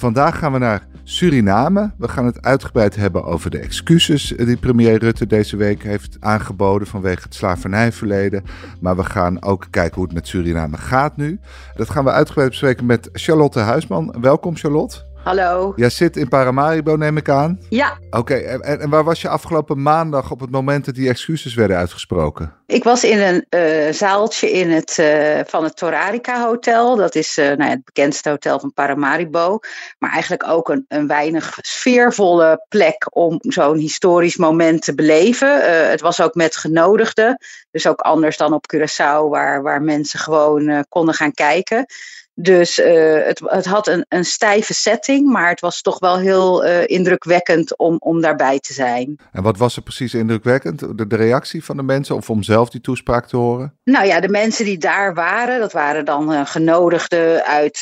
Vandaag gaan we naar Suriname. We gaan het uitgebreid hebben over de excuses die premier Rutte deze week heeft aangeboden vanwege het slavernijverleden. Maar we gaan ook kijken hoe het met Suriname gaat nu. Dat gaan we uitgebreid bespreken met Charlotte Huisman. Welkom Charlotte. Hallo. Jij zit in Paramaribo, neem ik aan. Ja. Oké, en, en, waar was je afgelopen maandag op het moment dat die excuses werden uitgesproken? Ik was in een uh, zaaltje in het, uh, van het Torarica Hotel. Dat is uh, nou ja, het bekendste hotel van Paramaribo. Maar eigenlijk ook een, een weinig sfeervolle plek om zo'n historisch moment te beleven. het was ook met genodigden. Dus ook anders dan op Curaçao, waar, waar mensen gewoon konden gaan kijken. Dus uh, het, het, had een, een, stijve setting, maar het was toch wel heel uh, indrukwekkend om, om daarbij te zijn. En wat was er precies indrukwekkend? De, de, reactie van de mensen of om zelf die toespraak te horen? Nou ja, de mensen die daar waren, dat waren dan uh, genodigden uit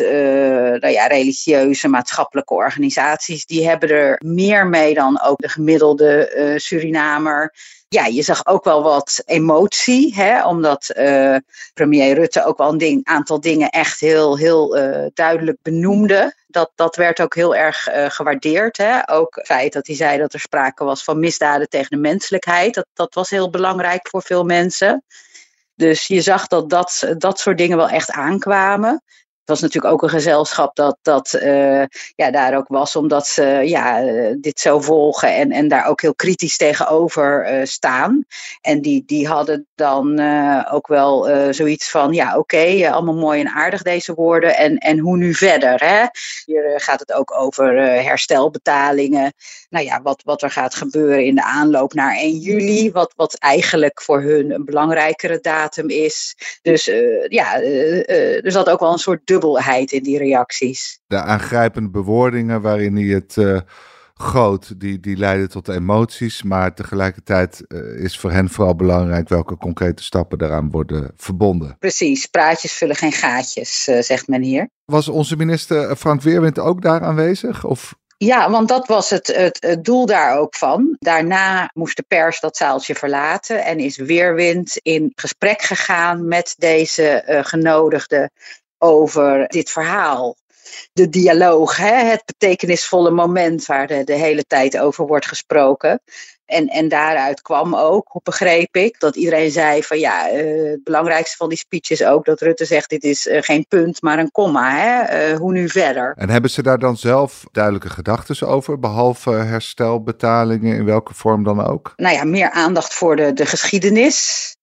nou ja, religieuze, maatschappelijke organisaties. Die hebben er meer mee dan ook de gemiddelde Surinamer ja, je zag ook wel wat emotie, hè, omdat uh, premier Rutte ook wel een ding, aantal dingen echt heel, heel uh, duidelijk benoemde. Dat, dat werd ook heel erg uh, gewaardeerd. Hè. Ook het feit dat hij zei dat er sprake was van misdaden tegen de menselijkheid. Dat, dat was heel belangrijk voor veel mensen. Dus je zag dat, dat dat soort dingen wel echt aankwamen. Was natuurlijk ook een gezelschap dat, dat uh, ja, daar ook was, omdat ze ja, dit zo volgen en, en daar ook heel kritisch tegenover uh, staan. En die, die hadden dan ook wel zoiets van: ja, oké, allemaal mooi en aardig deze woorden. En, en hoe nu verder? Hè? Hier gaat het ook over herstelbetalingen. Nou ja, wat, wat er gaat gebeuren in de aanloop naar 1 juli, wat, wat eigenlijk voor hun een belangrijkere datum is. Dus ja, er zat ook wel een soort dubbelheid in die reacties. De aangrijpende bewoordingen waarin hij het uh, goot, die, die leiden tot emoties. Maar tegelijkertijd uh, is voor hen vooral belangrijk welke concrete stappen daaraan worden verbonden. Precies, praatjes vullen geen gaatjes, uh, zegt men hier. Was onze minister Frank Weerwind ook daar aanwezig? Of ja, want dat was het, het, het, doel daar ook van. Daarna moest de pers dat zaaltje verlaten en is Weerwind in gesprek gegaan met deze uh, genodigden over dit verhaal. De dialoog, hè? het betekenisvolle moment waar de, de hele tijd over wordt gesproken. En, en daaruit kwam ook, begreep ik, dat iedereen zei van ja, uh, het belangrijkste van die speech is ook dat Rutte zegt dit is uh, geen punt, maar een komma. Hè? Uh, hoe nu verder? En hebben ze daar dan zelf duidelijke gedachten over, behalve herstelbetalingen in welke vorm dan ook? Nou ja, meer aandacht voor de, de geschiedenis.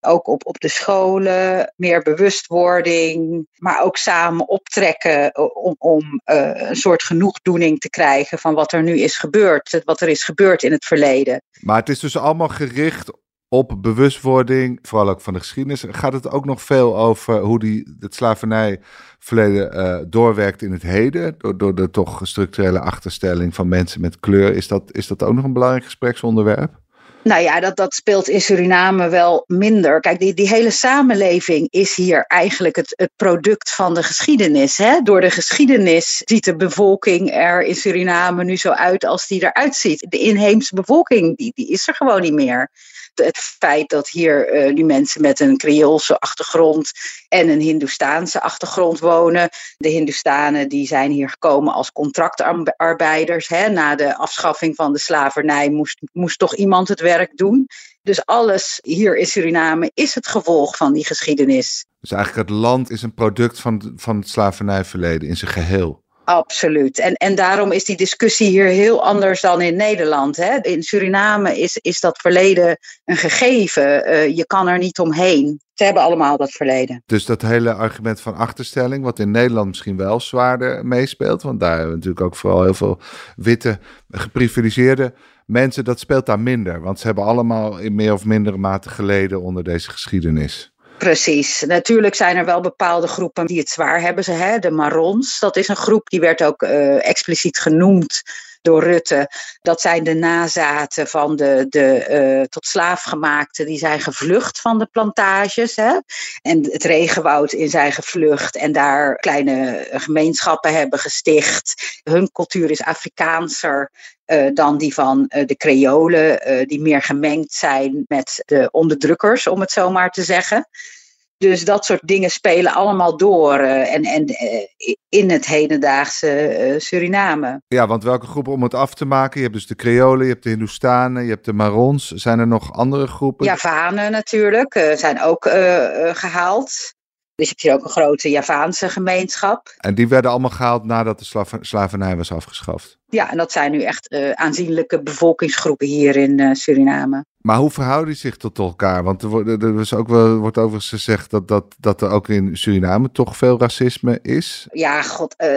Ook op, op de scholen, meer bewustwording, maar ook samen optrekken om, om uh, een soort genoegdoening te krijgen van wat er nu is gebeurd, wat er is gebeurd in het verleden. Maar het is dus allemaal gericht op bewustwording, vooral ook van de geschiedenis. Gaat het ook nog veel over hoe die, het slavernijverleden uh, doorwerkt in het heden, door, door de toch structurele achterstelling van mensen met kleur? Is dat, is dat ook nog een belangrijk gespreksonderwerp? Nou ja, dat, dat speelt in Suriname wel minder. Kijk, die, die hele samenleving is hier eigenlijk het, het product van de geschiedenis. Hè? Door de geschiedenis ziet de bevolking er in Suriname nu zo uit als die eruit ziet. De inheemse bevolking, die, die is er gewoon niet meer het feit dat hier uh, die mensen met een Creoolse achtergrond en een Hindoestaanse achtergrond wonen. De Hindoestanen die zijn hier gekomen als contractarbeiders. Hè. Na de afschaffing van de slavernij moest, moest toch iemand het werk doen. Dus alles hier in Suriname is het gevolg van die geschiedenis. Dus eigenlijk het land is een product van, van het slavernijverleden in zijn geheel. Absoluut. En, en daarom is die discussie hier heel anders dan in Nederland. Hè? In Suriname is, is dat verleden een gegeven. Uh, je kan er niet omheen. Ze hebben allemaal dat verleden. Dus dat hele argument van achterstelling, wat in Nederland misschien wel zwaarder meespeelt, want daar hebben we natuurlijk ook vooral heel veel witte, geprivilegeerde mensen, dat speelt daar minder. Want ze hebben allemaal in meer of mindere mate geleden onder deze geschiedenis. Precies. Natuurlijk zijn er wel bepaalde groepen die het zwaar hebben. Ze, hè? De Marons, dat is een groep die werd ook uh, expliciet genoemd door Rutte. Dat zijn de nazaten van de, de uh, tot slaafgemaakten die zijn gevlucht van de plantages. Hè? En het regenwoud in zijn gevlucht en daar kleine gemeenschappen hebben gesticht. Hun cultuur is Afrikaanser dan die van uh, de Creolen, uh, die meer gemengd zijn met de onderdrukkers, om het zo maar te zeggen. Dus dat soort dingen spelen allemaal door en, en in het hedendaagse Suriname. Ja, want welke groepen om het af te maken? Je hebt dus de Creolen, je hebt de Hindoestanen, je hebt de Marons. Zijn er nog andere groepen? Javanen natuurlijk, zijn ook gehaald. Dus je hebt hier ook een grote Javaanse gemeenschap. En die werden allemaal gehaald nadat de slav slavernij was afgeschaft? Ja, en dat zijn nu echt uh, aanzienlijke bevolkingsgroepen hier in uh, Suriname. Maar hoe verhouden die zich tot elkaar? Want er, wordt, er is ook wel, wordt overigens gezegd dat, dat, dat er ook in Suriname toch veel racisme is. Ja, god, uh,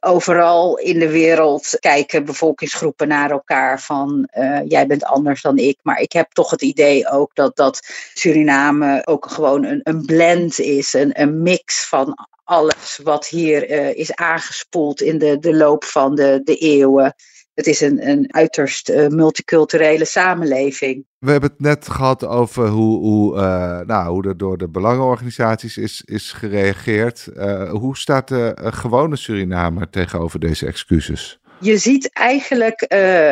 overal in de wereld kijken bevolkingsgroepen naar elkaar van jij bent anders dan ik. Maar ik heb toch het idee ook dat, dat Suriname ook gewoon een, een blend is, een, een mix van alles wat hier uh, is aangespoeld in de, de loop van de, de eeuwen. Het is een, een uiterst uh, multiculturele samenleving. We hebben het net gehad over hoe, hoe, uh, nou, hoe er door de belangenorganisaties is, is gereageerd. hoe staat de gewone Surinamer tegenover deze excuses? Je ziet eigenlijk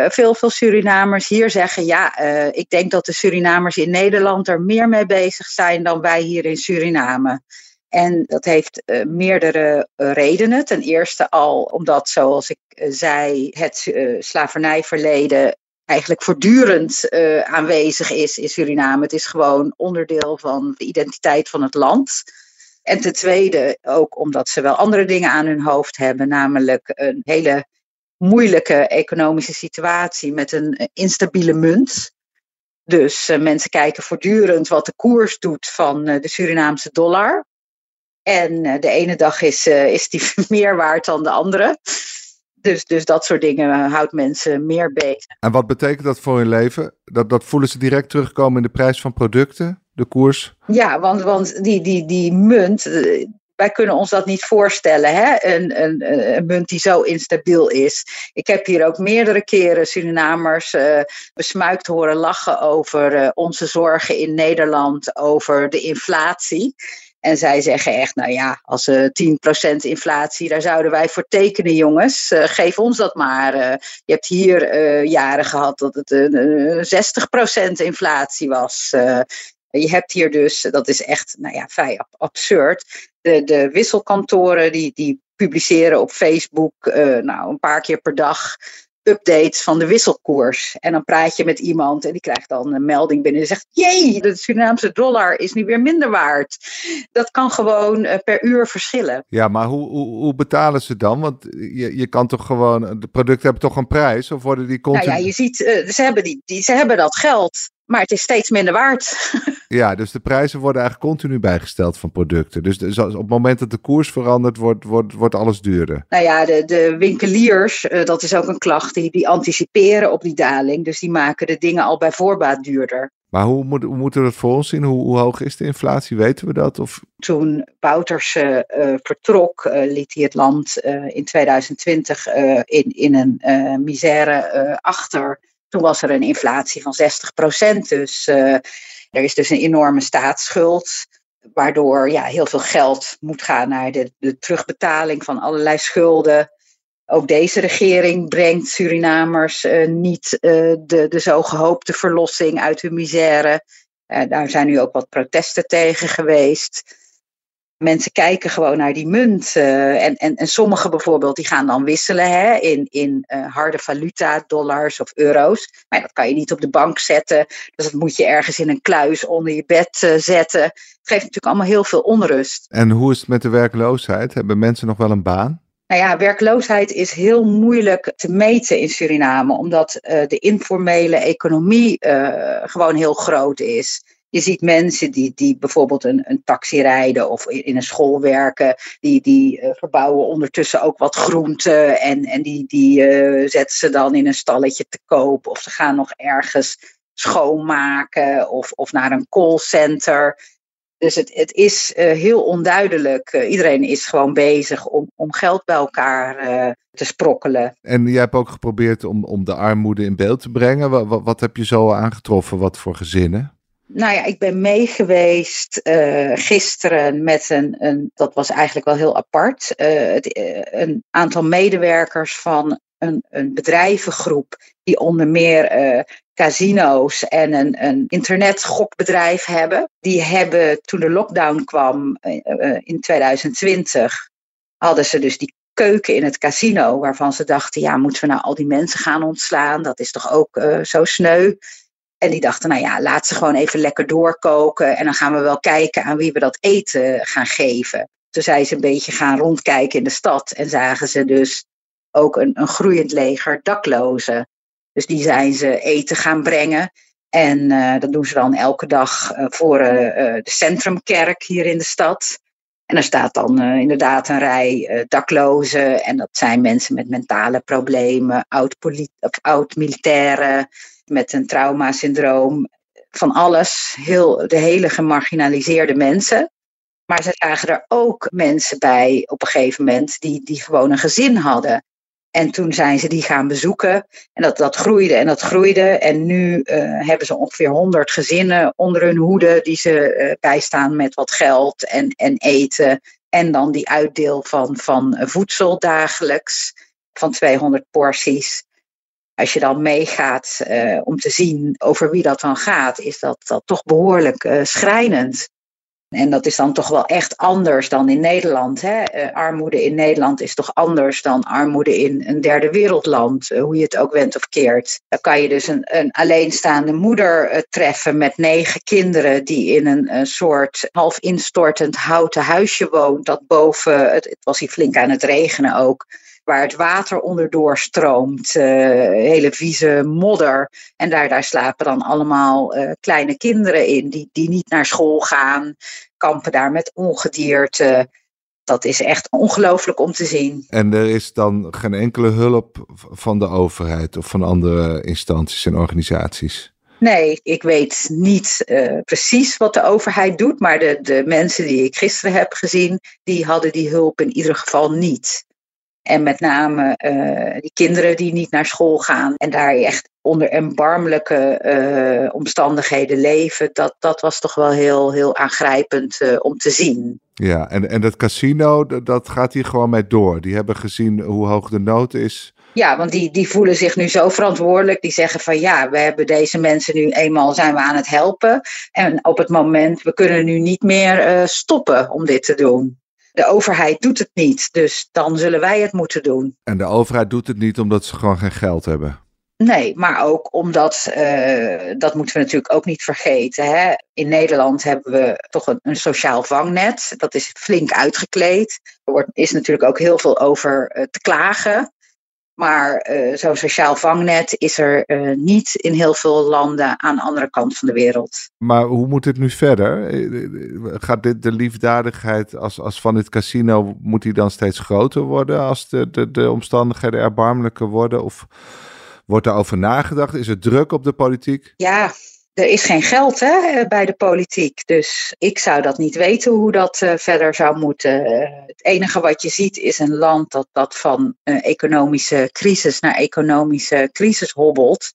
veel, veel Surinamers hier zeggen: ja, ik denk dat de Surinamers in Nederland er meer mee bezig zijn dan wij hier in Suriname. En dat heeft uh, meerdere uh, redenen. Ten eerste al omdat, zoals ik uh, zei, het slavernijverleden eigenlijk voortdurend aanwezig is in Suriname. Het is gewoon onderdeel van de identiteit van het land. En ten tweede ook omdat ze wel andere dingen aan hun hoofd hebben, namelijk een hele moeilijke economische situatie met een instabiele munt. Dus mensen kijken voortdurend wat de koers doet van de Surinaamse dollar. En uh, de ene dag is, uh, is die meer waard dan de andere. Dus, dus dat soort dingen houdt mensen meer bezig. En wat betekent dat voor hun leven? Dat, dat voelen ze direct terugkomen in de prijs van producten, de koers? Ja, want, want die, die, die munt, eh, wij kunnen ons dat niet voorstellen, hè? Een, een, een, munt die zo instabiel is. Ik heb hier ook meerdere keren Surinamers uh, besmuikt horen lachen over uh, onze zorgen in Nederland, over de inflatie. En zij zeggen echt, nou ja, als uh, 10% inflatie, daar zouden wij voor tekenen, jongens. Uh, geef ons dat maar. Uh, je hebt hier jaren gehad dat het 60% inflatie was. je hebt hier dus, dat is echt, nou ja, vrij absurd. De, de wisselkantoren die, die publiceren op Facebook, nou, een paar keer per dag updates van de wisselkoers. En dan praat je met iemand en die krijgt dan een melding binnen en zegt: Jee, de Surinaamse dollar is nu weer minder waard. Dat kan gewoon uh, per uur verschillen. Ja, maar hoe, hoe, hoe, betalen ze dan? Want je, je kan toch gewoon, de producten hebben toch een prijs? Of worden die continu... Nou ja, je ziet, uh, ze, hebben die, die, ze hebben dat geld. Maar het is steeds minder waard. Ja, dus de prijzen worden eigenlijk continu bijgesteld van producten. Dus, dus op het moment dat de koers verandert, wordt, wordt, wordt alles duurder. Nou ja, de, de winkeliers, uh, dat is ook een klacht, die, die anticiperen op die daling. Dus die maken de dingen al bij voorbaat duurder. Maar hoe, moet, hoe moeten we dat voor ons zien? Hoe, hoe, hoog is de inflatie? Weten we dat? Of? Toen Bouters uh, uh, vertrok, uh, liet hij het land in 2020 in, in een misère achter. Toen was er een inflatie van 60 procent. Dus uh, er is dus een enorme staatsschuld. Waardoor ja, heel veel geld moet gaan naar de, de terugbetaling van allerlei schulden. Ook deze regering brengt Surinamers uh, niet uh, de, de zo gehoopte verlossing uit hun misère. daar zijn nu ook wat protesten tegen geweest. Mensen kijken gewoon naar die munt. Uh, en, en, en sommigen bijvoorbeeld, die gaan dan wisselen hè, in, in uh, harde valuta, dollars of euro's. Maar dat kan je niet op de bank zetten. Dus dat moet je ergens in een kluis onder je bed uh, zetten. Het geeft natuurlijk allemaal heel veel onrust. En hoe is het met de werkloosheid? Hebben mensen nog wel een baan? Nou ja, werkloosheid is heel moeilijk te meten in Suriname, omdat de informele economie gewoon heel groot is. Je ziet mensen die, die bijvoorbeeld een, een taxi rijden of in, een school werken, die, die uh, verbouwen ondertussen ook wat groenten en, en die, die uh, zetten ze dan in een stalletje te koop of ze gaan nog ergens schoonmaken of, of naar een callcenter. Dus het, het is uh, heel onduidelijk. Iedereen is gewoon bezig om, om geld bij elkaar te sprokkelen. En jij hebt ook geprobeerd om, om de armoede in beeld te brengen. Wat, wat heb je zo aangetroffen? Wat voor gezinnen? Nou ja, ik ben meegeweest gisteren met een, een, dat was eigenlijk wel heel apart, het, een aantal medewerkers van een, een bedrijvengroep die onder meer casino's en een, een internetgokbedrijf hebben. Die hebben toen de lockdown kwam in 2020, hadden ze dus die keuken in het casino, waarvan ze dachten, ja, moeten we nou al die mensen gaan ontslaan? Dat is toch ook zo sneu? En die dachten, nou ja, laat ze gewoon even lekker doorkoken en dan gaan we wel kijken aan wie we dat eten gaan geven. Toen zijn ze een beetje gaan rondkijken in de stad en zagen ze dus ook een, een groeiend leger daklozen. Dus die zijn ze eten gaan brengen. En uh, dat doen ze dan elke dag uh, voor uh, de centrumkerk hier in de stad. En er staat dan inderdaad een rij daklozen. En dat zijn mensen met mentale problemen, oud-militairen, oud met een traumasyndroom. Van alles, heel, de hele gemarginaliseerde mensen. Maar ze zagen er ook mensen bij op een gegeven moment die, die gewoon een gezin hadden. En toen zijn ze die gaan bezoeken. En dat, dat groeide en dat groeide. En nu uh, hebben ze ongeveer 100 gezinnen onder hun hoede die ze uh, bijstaan met wat geld en, en eten. En dan die uitdeel van, van voedsel dagelijks van 200 porties. Als je dan meegaat uh, om te zien over wie dat dan gaat, is dat, dat toch behoorlijk schrijnend. En dat is dan toch wel echt anders dan in Nederland. Hè? Uh, armoede in Nederland is toch anders dan armoede in een derde wereldland, uh, hoe je het ook went of keert. Dan kan je dus een, een alleenstaande moeder uh, treffen met negen kinderen die in een, een, soort half instortend houten huisje woont. Dat boven, het, het was hier flink aan het regenen ook waar het water onderdoor stroomt, uh, hele vieze modder. En daar, daar slapen dan allemaal uh, kleine kinderen in die, die niet naar school gaan, kampen daar met ongedierte. Dat is echt ongelooflijk om te zien. En er is dan geen enkele hulp van de overheid of van andere instanties en organisaties? Nee, ik weet niet uh, precies wat de overheid doet, maar de, de mensen die ik gisteren heb gezien, die hadden die hulp in ieder geval niet. En met name uh, die kinderen die niet naar school gaan en daar echt onder erbarmelijke uh, omstandigheden leven, dat, dat was toch wel heel, heel aangrijpend uh, om te zien. Ja, en, en dat casino, dat gaat hier gewoon mee door. Die hebben gezien hoe hoog de nood is. Ja, want die, die voelen zich nu zo verantwoordelijk. Die zeggen van ja, we hebben deze mensen nu eenmaal zijn we aan het helpen. En op het moment, we kunnen nu niet meer uh, stoppen om dit te doen de overheid doet het niet, dus dan zullen wij het moeten doen. En de overheid doet het niet omdat ze gewoon geen geld hebben? Nee, maar ook omdat, uh, dat moeten we natuurlijk ook niet vergeten. Hè? In Nederland hebben we toch een, een sociaal vangnet. Dat is flink uitgekleed. Er wordt, is natuurlijk ook heel veel over uh, te klagen. Maar uh, zo'n sociaal vangnet is er uh, niet in heel veel landen aan de andere kant van de wereld. Maar hoe moet het nu verder? Gaat dit, de liefdadigheid als, als van dit casino, moet die dan steeds groter worden als de, de, de omstandigheden erbarmelijker worden? Of wordt daarover nagedacht? Is er druk op de politiek? Ja, er is geen geld hè, bij de politiek. Dus ik zou dat niet weten hoe dat uh, verder zou moeten. Uh, het enige wat je ziet is een land dat, dat van uh, economische crisis naar economische crisis hobbelt.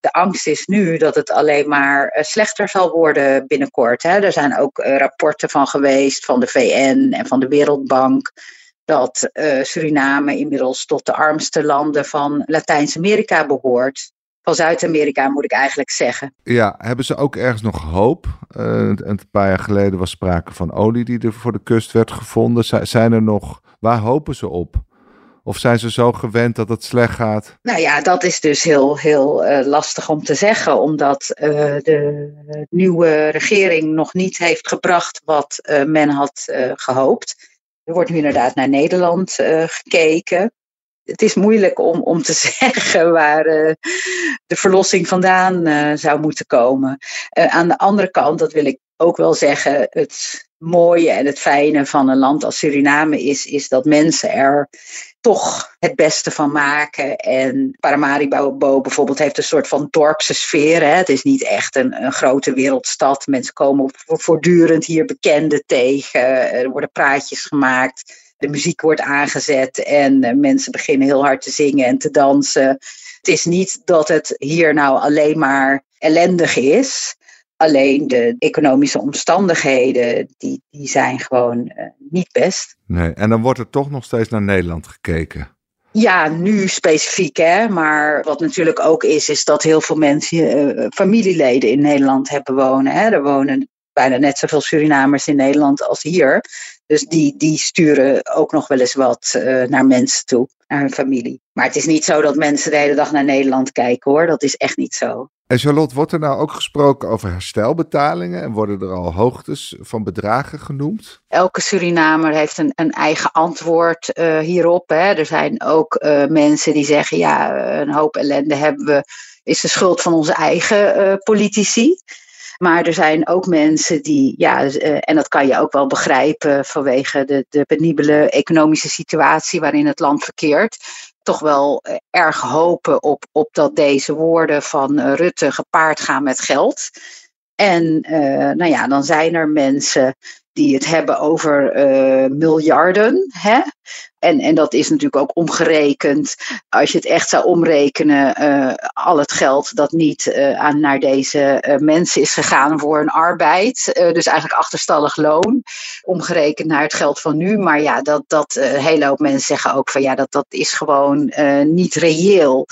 De angst is nu dat het alleen maar slechter zal worden binnenkort. Hè. Er zijn ook rapporten van geweest van de VN en van de Wereldbank. Dat Suriname inmiddels tot de armste landen van Latijns-Amerika behoort van Zuid-Amerika, moet ik eigenlijk zeggen. Ja, hebben ze ook ergens nog hoop? Uh, een paar jaar geleden was sprake van olie die er voor de kust werd gevonden. zijn er nog, waar hopen ze op? Of zijn ze zo gewend dat het slecht gaat? Nou ja, dat is dus heel, heel uh, lastig om te zeggen, omdat uh, de nieuwe regering nog niet heeft gebracht wat men had gehoopt. Er wordt nu inderdaad naar Nederland gekeken. Het is moeilijk om, om te zeggen waar uh, de verlossing vandaan uh, zou moeten komen. Uh, aan de andere kant, dat wil ik ook wel zeggen, het mooie en het fijne van een land als Suriname is, is dat mensen er toch het beste van maken. En Paramaribo bijvoorbeeld heeft een soort van dorpse sfeer. Hè? Het is niet echt een, een grote wereldstad. Mensen komen voortdurend hier bekenden tegen. Er worden praatjes gemaakt. De muziek wordt aangezet en mensen beginnen heel hard te zingen en te dansen. Het is niet dat het hier nou alleen maar ellendig is. Alleen de economische omstandigheden, die, die zijn gewoon uh, niet best. Nee, en dan wordt er toch nog steeds naar Nederland gekeken. Ja, nu specifiek, hè. Maar wat natuurlijk ook is, is dat heel veel mensen, uh, familieleden in Nederland hebben wonen. Hè. Er wonen bijna net zoveel Surinamers in Nederland als hier. Dus die, die sturen ook nog wel eens wat uh, naar mensen toe, naar hun familie. Maar het is niet zo dat mensen de hele dag naar Nederland kijken hoor. Dat is echt niet zo. En Charlotte, wordt er nou ook gesproken over herstelbetalingen en worden er al hoogtes van bedragen genoemd? Elke Surinamer heeft een, een eigen antwoord uh, hierop. Hè. Er zijn ook uh, mensen die zeggen, ja, een hoop ellende hebben we, is de schuld van onze eigen uh, politici. Maar er zijn ook mensen die, ja, en dat kan je ook wel begrijpen vanwege de, de penibele economische situatie waarin het land verkeert toch wel erg hopen op, op dat deze woorden van Rutte gepaard gaan met geld. En nou ja, dan zijn er mensen die het hebben over uh, miljarden. Hè? En, en dat is natuurlijk ook omgerekend. Als je het echt zou omrekenen, uh, al het geld dat niet uh, aan, naar deze mensen is gegaan voor hun arbeid. dus eigenlijk achterstallig loon. Omgerekend naar het geld van nu. Maar ja, dat, dat een hele hoop mensen zeggen ook van ja, dat, dat is gewoon niet reëel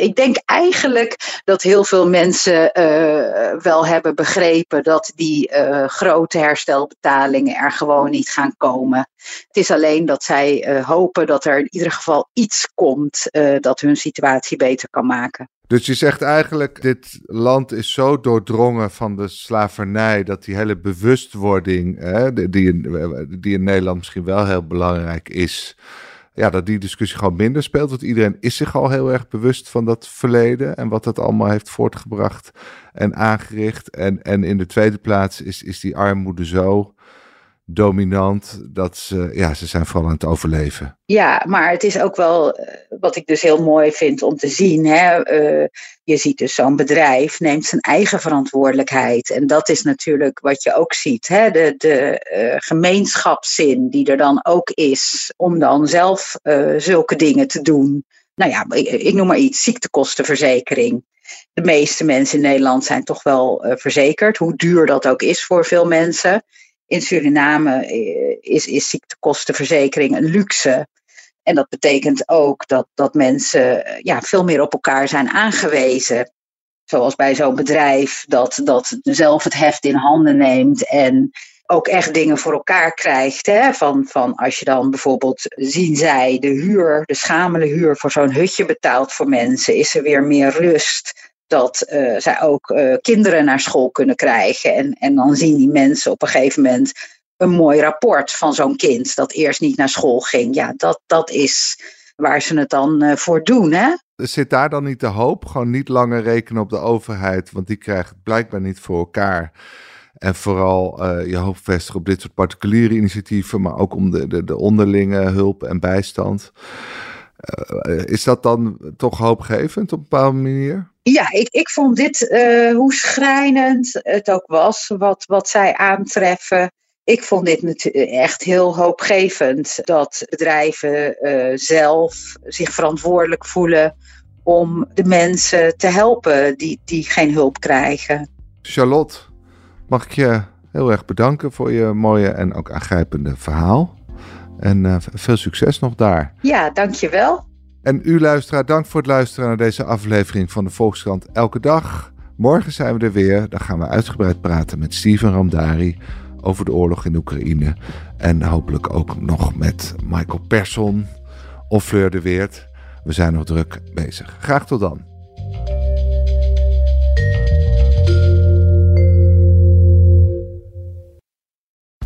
ik denk eigenlijk dat heel veel mensen uh, wel hebben begrepen dat die uh, grote herstelbetalingen er gewoon niet gaan komen. Het is alleen dat zij uh, hopen dat er in ieder geval iets komt dat hun situatie beter kan maken. Dus je zegt eigenlijk, dit land is zo doordrongen van de slavernij dat die hele bewustwording, die, in, die in Nederland misschien wel heel belangrijk is, ja, dat die discussie gewoon minder speelt. Want iedereen is zich al heel erg bewust van dat verleden en wat dat allemaal heeft voortgebracht en aangericht. En, en in de tweede plaats is, is die armoede zo dominant dat ze, ja, ze zijn vooral aan het overleven. Ja, maar het is ook wel eh, wat ik dus heel mooi vind om te zien. Hè? Uh, je ziet dus zo'n bedrijf neemt zijn eigen verantwoordelijkheid. En dat is natuurlijk wat je ook ziet. Hè? De, de uh, gemeenschapszin die er dan ook is om dan zelf zulke dingen te doen. Nou ja, ik, noem maar iets, ziektekostenverzekering de meeste mensen in Nederland zijn toch wel verzekerd, hoe duur dat ook is voor veel mensen. In Suriname eh, is, is ziektekostenverzekering een luxe. En dat betekent ook dat, dat mensen eh, ja, veel meer op elkaar zijn aangewezen. Zoals bij zo'n bedrijf dat, dat zelf het heft in handen neemt en ook echt dingen voor elkaar krijgt. Hè? Van, van als je dan bijvoorbeeld zien zij de huur, de schamele huur voor zo'n hutje betaalt voor mensen, is er weer meer rust dat uh, zij ook uh, kinderen naar school kunnen krijgen. En, en dan zien die mensen op een gegeven moment een mooi rapport van zo'n kind dat eerst niet naar school ging. Ja, dat, dat is waar ze het dan uh, voor doen. Hè? Zit daar dan niet de hoop? Gewoon niet langer rekenen op de overheid, want die krijgt het blijkbaar niet voor elkaar. En vooral je hoop vestigen op dit soort particuliere initiatieven, maar ook om de, de, de onderlinge hulp en bijstand. Is dat dan toch hoopgevend op een bepaalde manier? ja, ik, ik vond dit, uh, hoe schrijnend het ook was, wat, wat zij aantreffen. Ik vond dit echt heel hoopgevend dat bedrijven uh, zelf zich verantwoordelijk voelen om de mensen te helpen die, die geen hulp krijgen. Charlotte, mag ik je heel erg bedanken voor je mooie en ook aangrijpende verhaal. En uh, veel succes nog daar. Ja, dankjewel. En u luisteraar, dank voor het luisteren naar deze aflevering van de Volkskrant Elke Dag. Morgen zijn we er weer. Dan gaan we uitgebreid praten met Steven Ramdari over de oorlog in Oekraïne. En hopelijk ook nog met Michael Persson of Fleur de Weert. We zijn nog druk bezig. Graag tot dan.